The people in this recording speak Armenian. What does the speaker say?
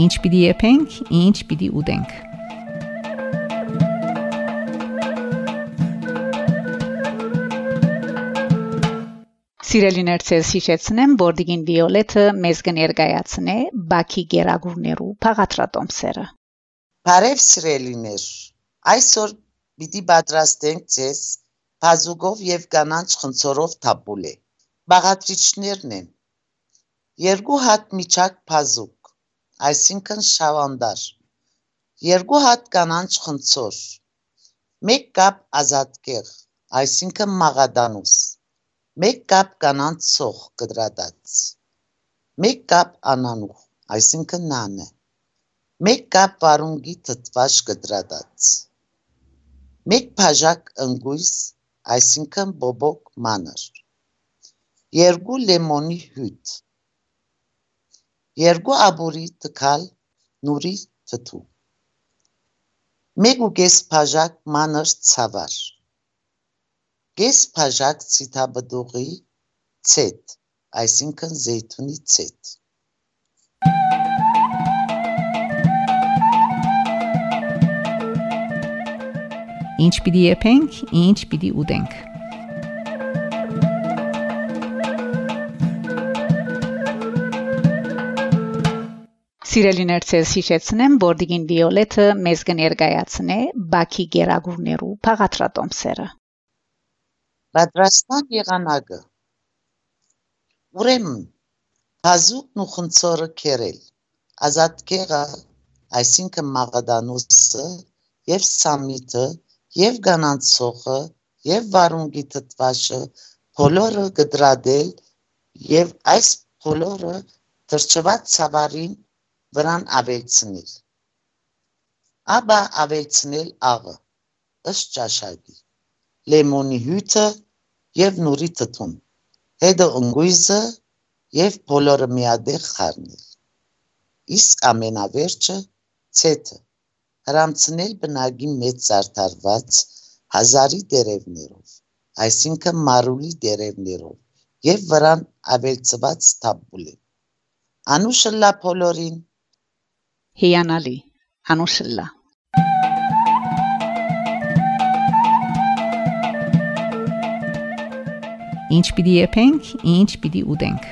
Ինչ պիտի եփենք, ինչ պիտի ուտենք։ Սիրելիներ, ցես հիշեցնեմ, որ Դիգին Վիոլետը մեզ կներկայացնե Բաքի Գերագուրներու փաղատրատոմսերը։ Բարև սիրելիներ, այսօր պիտի պատրաստենք ցես բազուկով եւ կանանչ խնձորով թապուլե։ Բաղադրիչներն են. երկու հատ միջակ բազուկ, այսինքն շավանդար, երկու հատ կանանչ խնձոր, 1 կապ ազատկեղ, այսինքն մաղադանուս 1 կապ կանանց սոխ կտրատած, 1 կապ անանուխ, այսինքն նանը, 1 կապ վարունգի թթվաշ կտրատած, 1 բաժակ ընգույս, այսինքն բոբոկ մանր, 2 լեմոնի հյութ, 2 աբուրի թքալ նուրի թթու, 1.5 բաժակ մանր ցավար կես բաժակ ցիթաբդուղի ցետ, այսինքն զեյթունի ցետ։ Ինչ պիտի եփենք, ինչ պիտի ուտենք։ Սիրելիներ, ցես հիշեցնեմ, որ Դիգին Վիոլետը մեզ կներկայացնե Բաքի Գերագուրներու փաղատրատոմսերը։ Պատրաստման եղանակը. Ուրեմն հազուկն ու խնձորը քերել ազատկեղը այսինքն մաղադանոսը եւ սամիտը եւ գանանցողը եւ վարունգի թթվաշը բոլորը գդրադել եւ այս բոլորը թրջված ցավարին վրան ավելցնել։ Ապա ավելցնել աղը ըստ ճաշակի։ Լեմոնի հյութը եւ նորի թթուն։ Հետո ընկույզը եւ բոլորը միադեղ խառնել։ Իսկ ամենավերջը ցեթը հрамցնել բնագի մեծ զարդարված հազարի դերևներով, այսինքն մարուլի դերևներով եւ վրան ավելծված տաբուլի։ Անուշը լա բոլորին հիանալի անուշլա Ինչ պիտի եփենք, ինչ պիտի ուտենք։